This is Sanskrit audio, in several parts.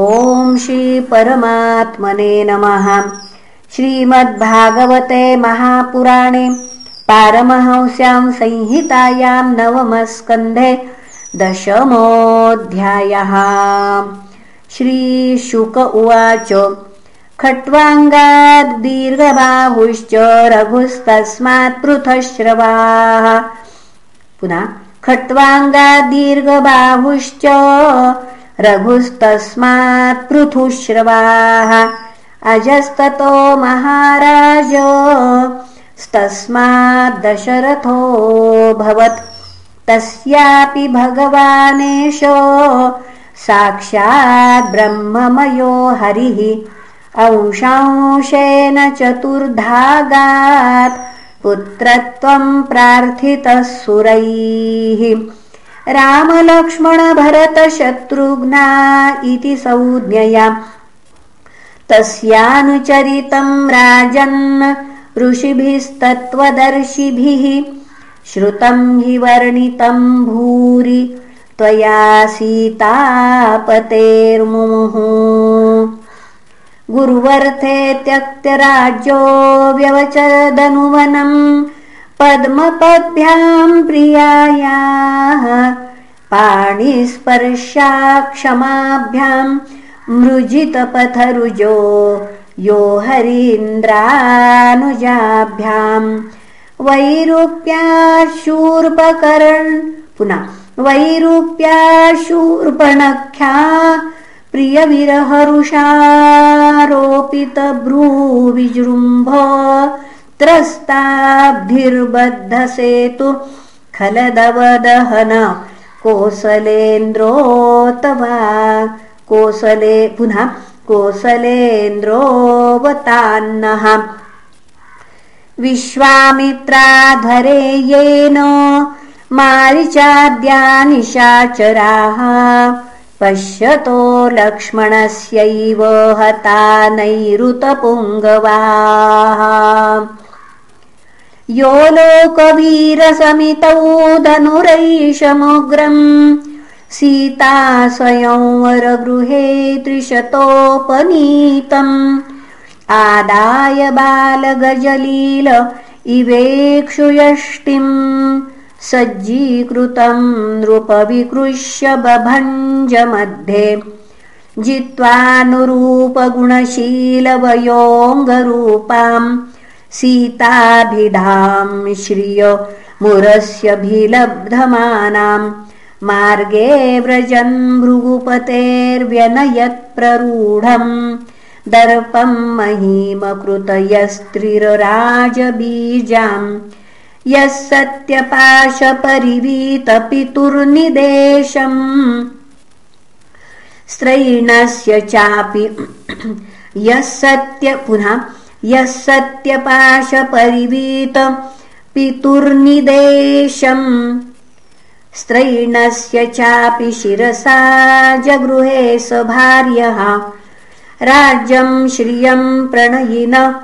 ॐ श्रीपरमात्मने नमः। श्रीमद्भागवते महापुराणे पारमहंस्यां संहितायां नवमस्कन्धे दशमोऽध्यायः। श्रीशुक उवाच खट्वाङ्गाद्दीर्घबाहुश्च रघुस्तस्मात् पृथश्रवाः। पुनः खट्वाङ्गाद्दीर्घबाहुश्च रघुस्तस्मात् पृथुश्रवाः। अजस्ततो महाराज भवत्। तस्यापि भगवानेश साक्षात् ब्रह्ममयो हरिः। अंशांशेन चतुर्धागात् पुत्रत्वम् प्रार्थितः सुरैः रामलक्ष्मणभरतशत्रुघ्ना इति संज्ञया तस्यानुचरितम् राजन् ऋषिभिस्तत्त्वदर्शिभिः श्रुतम् हि वर्णितम् भूरि त्वया सीतापतेर्मुमुः गुर्वर्थे त्यक्त्यराज्यो व्यवचदनुवनम् पद्मपद्भ्याम् प्रियायाः पाणिस्पर्शाक्षमाभ्याम् मृजितपथरुजो यो हरीन्द्रानुजाभ्याम् वैरूप्याशूर्पकरण् पुनः वैरूप्याशूर्पणख्या प्रियविरहरुषारोपितभ्रूविजृम्भ त्रस्ताब्धिर्बद्धसेतु खलदवदहन। कोसलेन्द्रोतवा कोसले पुनः कोसलेन्द्रोऽवतान्नः। विश्वामित्राधरे येन मारिचाद्यानिशाचराः। पश्यतो लक्ष्मणस्यैव हता नैरुतपुङ्गवाः यो लोकवीरसमितौ धनुरैषमुग्रम्। सीता स्वयंवरगृहे त्रिशतोपनीतम्। आदाय बालगजलील इवेक्षुयष्टिम् सज्जीकृतम् नृपविकृष्य बभञ्जमध्ये। जित्वानुरूपगुणशीलवयोऽङ्गरूपाम् सीताभिधाम् श्रिय मुरस्यभिलब्धमानाम्। मार्गे व्रजन् भृगुपतेर्व्यनयत्प्ररूढम्। दर्पम् महीमकृतयस्त्रिरराजबीजाम्। यः सत्यपाशपरिवीतपितुर्निदेशम् स्त्रैणस्य चापि यः सत्य पुनः यः सत्यपाशपरिवीत पितुर्निदेशम्। स्त्रैणस्य चापि शिरसा जगृहे स भार्यः राज्यम् श्रियम् प्रणयिन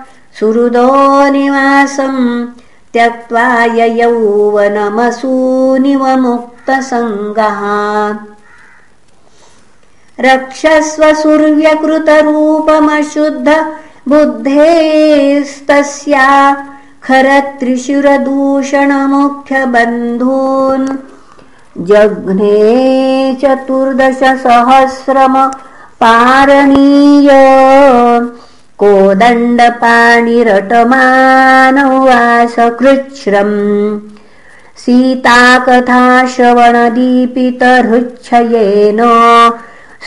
सुहृदो निवासम् त्यक्त्वा ययौवनमसूनिवमुक्तसङ्गः। रक्षस्वसुर्व्यकृतरूपमशुद्ध बुद्धेस्तस्या खरत्रिशुरदूषणमुख्यबन्धून्। जघ्ने चतुर्दशसहस्रम पारणीय। कोदण्डपाणिरटमानवासकृच्छ्रम्। सीताकथाश्रवणदीपितहृच्छयेन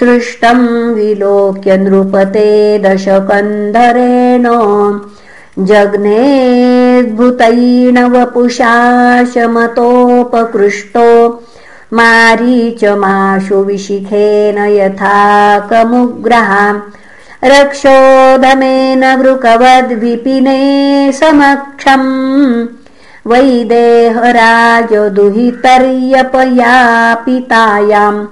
सृष्टम् विलोक्य नृपते दशकन्धरेण जग्नेद्भुतैणवपुषाशमतोपकृष्टो मारीचमाशु विशिखेन यथा कमुग्रहा रक्षोदमेन वृकवद्विपिने समक्षम्। वैदेहराजदुहितर्यपयापितायाम्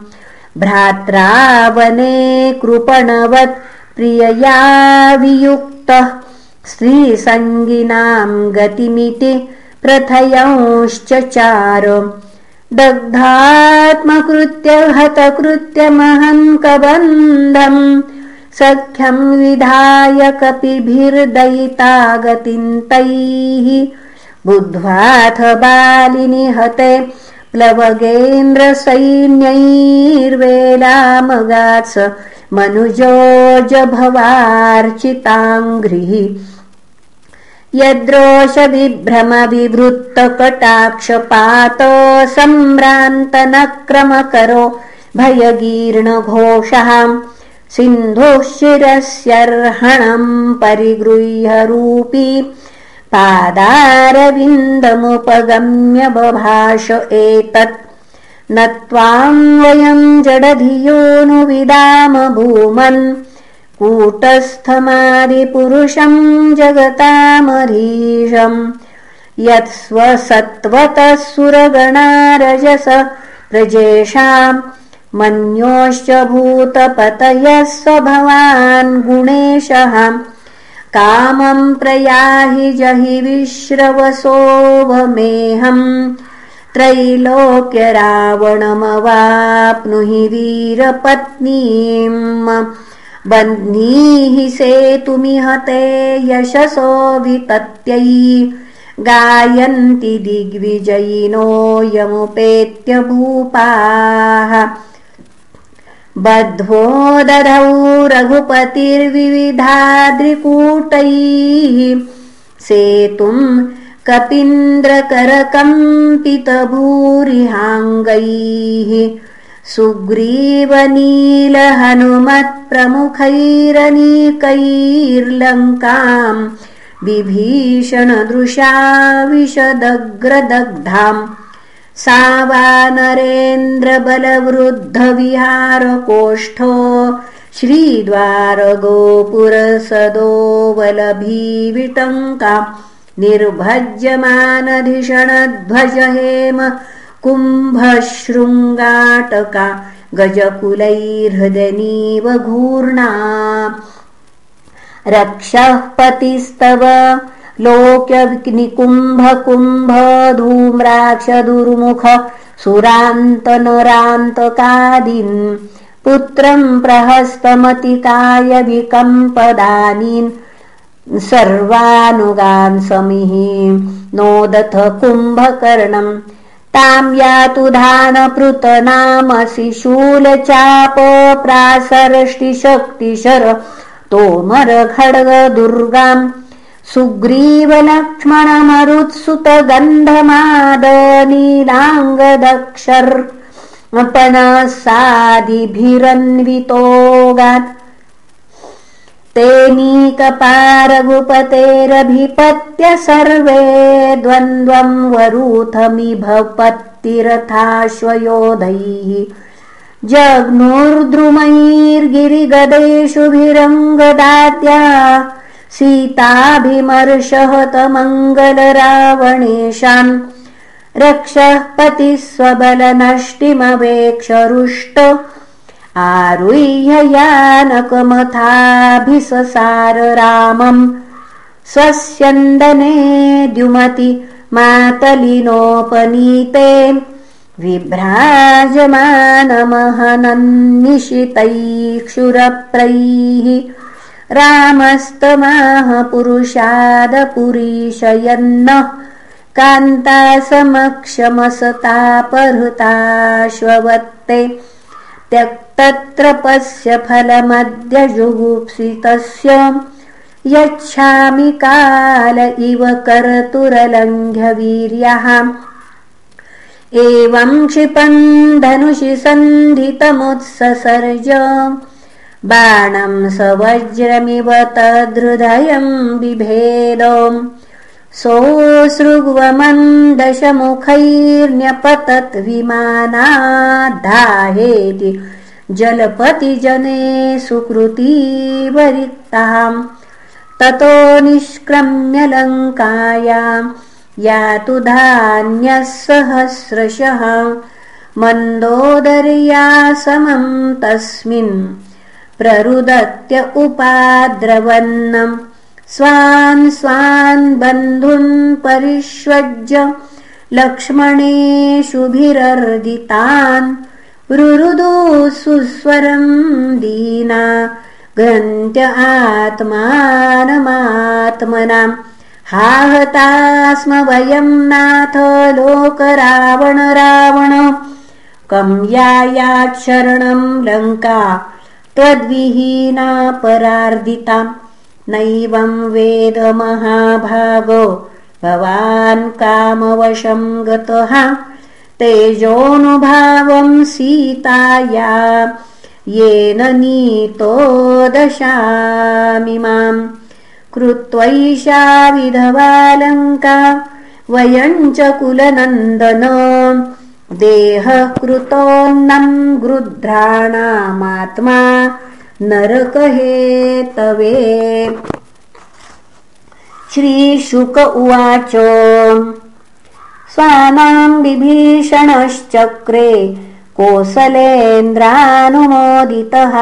भ्रात्रावने कृपणवत् प्रियया वियुक्तः। स्त्रीसङ्गिनाम् गतिमिति प्रथयंश्चचार दग्धात्मकृत्य हतकृत्यमहं कबन्धम् सख्यं विधाय कपिभिर्दयिता गतिन्तैः बुद्ध्वाथ बालिनि हते प्लवगेन्द्रसैन्यैर्वेलामगात्स मनुजोजभवार्चिताङ्घ्रिः। यद्रोषविभ्रमविवृत्तकटाक्षपात सम्भ्रान्तनक्रमकरो भयगीर्णघोषः सिन्धुः शिरस्यर्हणम् परिगृह्यरूपी पादारविन्दमुपगम्य बभाष एतत्। न त्वाम् वयम् जडधियोऽनुविदाम भूमन्। कूटस्थमादिपुरुषम् जगतामरीशम् यत्स्वसत्त्वतः सुरगणारजस प्रजेशाम् मन्योश्च भूतपतयः स्वभवान् गुणेशः कामम् प्रयाहि जहि विश्रवसोभमेऽहम् त्रैलोक्यरावणमवाप्नुहि वीरपत्नीम्। बह्नीः सेतुमिहते यशसो वितत्यै गायन्ति दिग्विजयिनो यमुपेत्य भूपाः बध्वो दधौ रघुपतिर्विविधाद्रिकूटैः सेतुम् कपीन्द्रकरकम्पितभूरिहाङ्गैः सुग्रीवनीलहनुमत्प्रमुखैरनीकैर्लङ्काम् विभीषणदृशा विशदग्रदग्धाम् सा वा नरेन्द्रबलवृद्धविहारकोष्ठो श्रीद्वारगोपुरसदोवलभीविटङ्का निर्भज्यमानधिषणध्वज हेम कुम्भशृङ्गाटका गजकुलैर्हृदनीव घूर्णा। रक्षः पतिस्तव धूम्राक्षदुर्मुख सुरान्तनरान्तकादीन् पुत्रम् प्रहस्तमतिकाय विकम्पदानीन् सर्वानुगान् समिः नोदथ कुम्भकर्णम् ताम् यातु धानपृतनामसि शूलचाप प्रासरष्टिशक्तिशर तोमर खड्ग दुर्गाम् सुग्रीवलक्ष्मणमरुत्सुतगन्धमादनीलाङ्गदक्षर्पणसादिभिरन्वितोगात् तेनीकपारघुपतेरभिपत्य सर्वे द्वन्द्वम् वरूथमिभपत्तिरथाश्वयोधैः जग्नुर्द्रुमैर्गिरिगदेषुभिरङ्गदात्या सीताभिमर्शहतमङ्गलरावणेशान् रक्षः पतिः स्वबलनष्टिमवेक्षरुष्ट आरुह्ययानकमथाभिससार रामम् स्वस्यन्दने द्युमति मातलिनोपनीते विभ्राजमानमहनन्निशितैक्षुरप्रैः रामस्तमाह पुरुषादपुरीशयन्नः कान्तासमक्षमसतापहृताश्वत्ते त्यक्तत्र पश्य फलमद्य जुगुप्सितस्य यच्छामि काल इव कर्तुरलङ्घ्यवीर्यः एवम् क्षिपन् धनुषि सन्धितमुत्ससर्ज बाणम् स वज्रमिव तदृदयम् बिभेद सोऽसृग्वमन्दशमुखैर्न्यपतत् विमानाद्धाहेति जलपतिजने सुकृतीवरिक्ताम् ततो निष्क्रम्य लङ्कायाम् यातु धान्यः सहस्रशः मन्दोदर्या समम् तस्मिन् प्ररुदत्य उपाद्रवन्नम्। स्वान् स्वान् बन्धुन् परिष्वज्य लक्ष्मणेषुभिरर्दितान् रुरुदो सुस्वरं दीना ग्रन्त्य आत्मानमात्मनाम्। हाहता स्म वयं नाथ लोकरावण रावण कं यायाच्छरणं लङ्का त्वद्विहीना परार्दिताम् नैवं वेद महाभागो भवान् कामवशं गतः। तेजोऽनुभावं सीताया येन नीतो दशामि माम्। कृत्वैषा विधवालङ्का वयं च कुलनन्दन देहः कृतोन्नं गृध्राणामात्मा नरकहेतवे। श्रीशुक उवाच स्वानाम् विभीषणश्चक्रे कोसलेन्द्रानुमोदितः।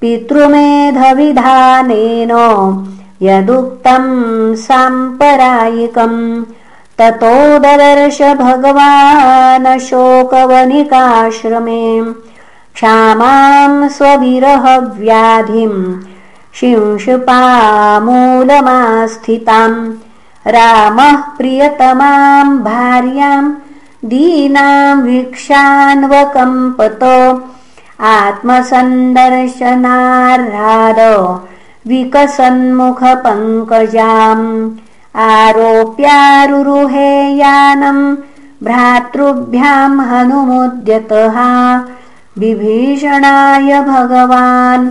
पितृमेधविधानेन यदुक्तम् साम्परायिकम् ततो ददर्श भगवान् शोकवनिकाश्रमे क्षामाम् स्वविरहव्याधिम् शिंशुपामूलमास्थिताम् रामः प्रियतमाम् भार्याम् दीनाम् वीक्षान्वकम्पत आत्मसन्दर्शनार्हाद विकसन्मुखपङ्कजाम् आरोप्यारुरुहे यानम् भ्रातृभ्याम् हनुमुद्यतः विभीषणाय भगवान्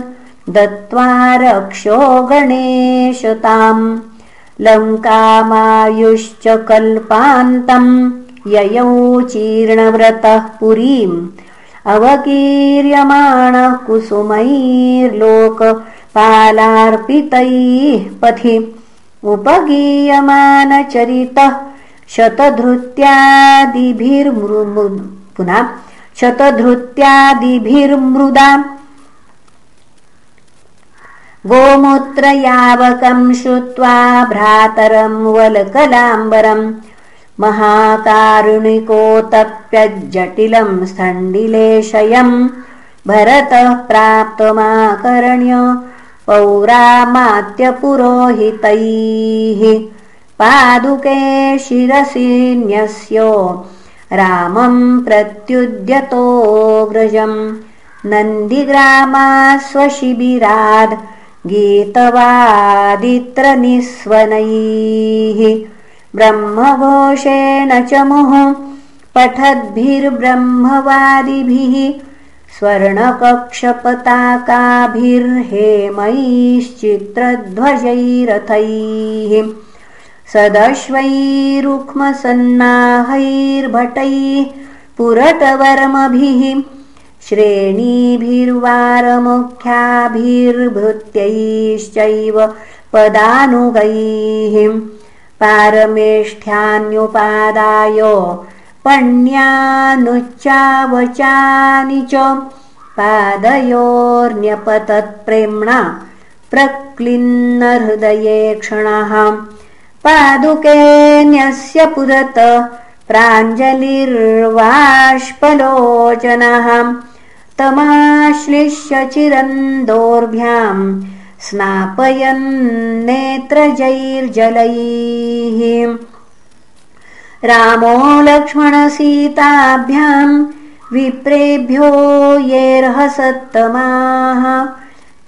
दत्त्वा रक्षो गणेशताम् लङ्कामायुश्च कल्पान्तम् ययौ चीर्णव्रतः पुरीम् अवकीर्यमाणः कुसुमैर्लोकपालार्पितैः पथि उपगीयमानचरितः शतधृत्यादिभिर्मृ पुनः शतधृत्यादिभिर्मृदा गोमूत्रयावकं श्रुत्वा भ्रातरं वलकलाम्बरम् महाकारुणिकोतप्यज्जटिलं स्थण्डिलेशयम् भरतः प्राप्तमाकर्ण्य पौरामात्यपुरोहितैः। पादुके शिरसिन्यस्यो रामं प्रत्युद्यतोऽग्रजम् नन्दिग्रामास्वशिबिराद् गीतवादित्रनिस्वनैः। ब्रह्मघोषेण च मुहुः पठद्भिर्ब्रह्मवादिभिः स्वर्णकक्षपताकाभिर्हेमैश्चित्रध्वजैरथैः सदश्वैरुक्मसन्नाहैर्भटैः पुरतवर्मभिः श्रेणीभिर्वारमुख्याभिर्भृत्यैश्चैव पदानुगैः पारमेष्ठ्यान्युपादाय पण्यानुच्चावचानि च पादयोर्न्यपतत्प्रेम्णा प्रक्लिन्नहृदये क्षणः। पादुकेऽन्यस्य पुरत प्राञ्जलिर्वाष्पलोचनः। तमाश्लिष्य चिरन्दोर्भ्याम् स्नापयन्नेत्रजैर्जलैः रामो लक्ष्मणसीताभ्याम् विप्रेभ्यो येऽर्हसत्तमाः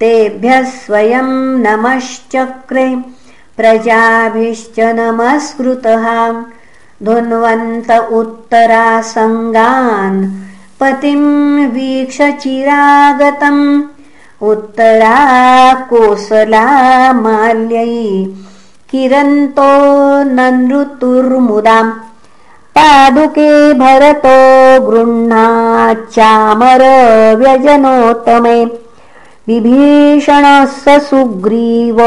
तेभ्यः स्वयं नमश्चक्रे प्रजाभिश्च नमस्कृतः। धुन्वन्त उत्तरासङ्गान् पतिं वीक्ष चिरागतम् उत्तरा कोसला माल्यै किरन्तो नृतुर्मुदाम् पादुके भरतो गृह्णाच्चामर व्यजनोत्तमे। विभीषणः स सुग्रीव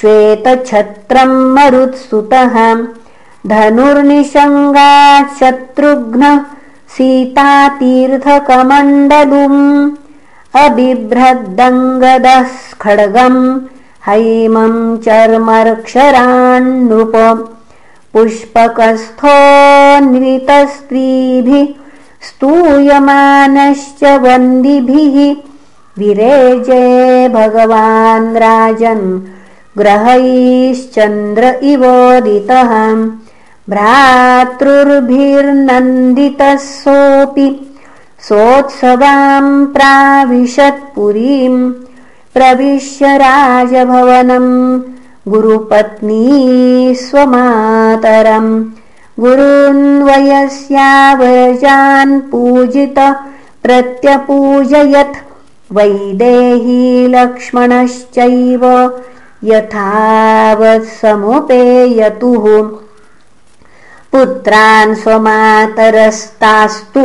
श्वेतछत्रम् मरुत्सुतः। धनुर्निषङ्गात् शत्रुघ्न सीतातीर्थकमण्डलुम्। अबिभ्रद्दङ्गदः खड्गम् हैमम् चर्मर्क्षरान्नृप। पुष्पकस्थोऽन्वितस्त्रीभिः स्तूयमानश्च वन्दिभिः विरेजे भगवान् राजन् ग्रहैश्चन्द्र इवोदितः। भ्रातृर्भिर्नन्दितः सोऽपि सोत्सवाम् प्राविशत्पुरीम् प्रविश्य राजभवनम् गुरुपत्नी स्वमातरम् गुरुन्वयस्यावजान् पूजित प्रत्यपूजयत् वैदेही लक्ष्मणश्चैव यथावत्समुपेयतुः पुत्रान् स्वमातरस्तास्तु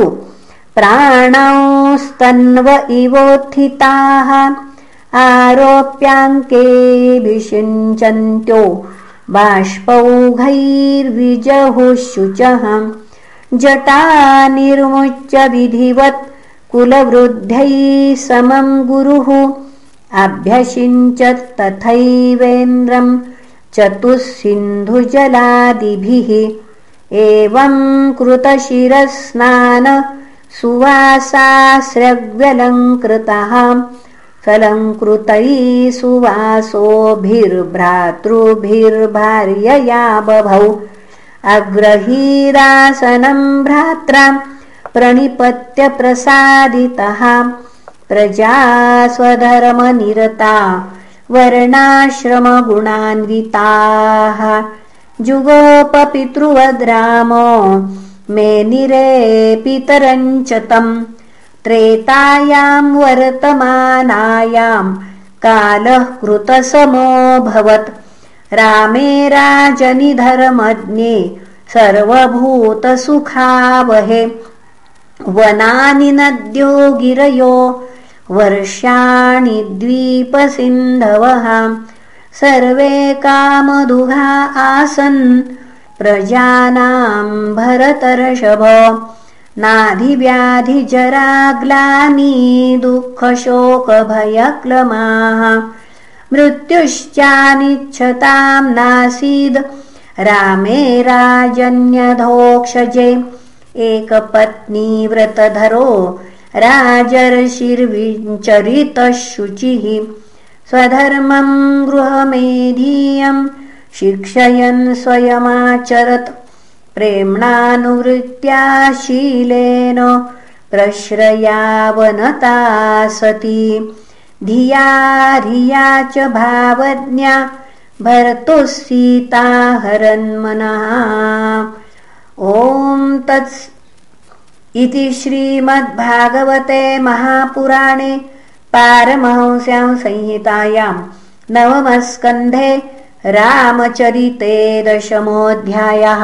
प्राणौस्तन्व इवोत्थिताः आरोप्याङ्केऽभिषिञ्चन्त्यो बाष्पौघैर्विजहुशुचः जटा निर्मुच्य विधिवत् कुलवृद्धैः समम् गुरुः। अभ्यषिञ्चत् तथैवेन्द्रम् चतुःसिन्धुजलादिभिः। एवम् कृतशिरस्नान सुवासास्रव्यलङ्कृतः सलङ्कृतैः सुवासोभिर्भ्रातृभिर्भार्यया बभौ। अग्रहीरासनम् भ्रात्रा प्रणिपत्य प्रसादितः प्रजा स्वधर्मनिरता वर्णाश्रमगुणान्विताः। जुगोपपितृवद्रामो मे निरे पितरञ्च तम् त्रेतायाम् वर्तमानायाम् कालः कृतसमोऽभवत् रामे राजनिधर्मज्ञे सर्वभूतसुखावहे। वनानि नद्यो गिरयो वर्षाणि द्वीपसिन्धवः। सर्वे कामदुघा आसन्। प्रजानाम् भरतर्षभ नाधिव्याधिजराग्लानी दुःखशोकभयक्लमाः। मृत्युश्चानिच्छताम् नासीद् रामे राजन्यधोक्षजे। एकपत्नीव्रतधरो राजर्षिर्विचरितः शुचिः स्वधर्मम् गृहमेधीयम् शिक्षयन् स्वयमाचरत् प्रेम्णानुवृत्त्या शीलेन प्रश्रयावनता सती। धिया धिया च भावज्ञा भर्तुः सीता हरन्मनः। ॐ तत्स् इति श्रीमद्भागवते महापुराणे पारमहंस्यां संहितायाम् नवमस्कन्धे रामचरिते दशमोऽध्यायः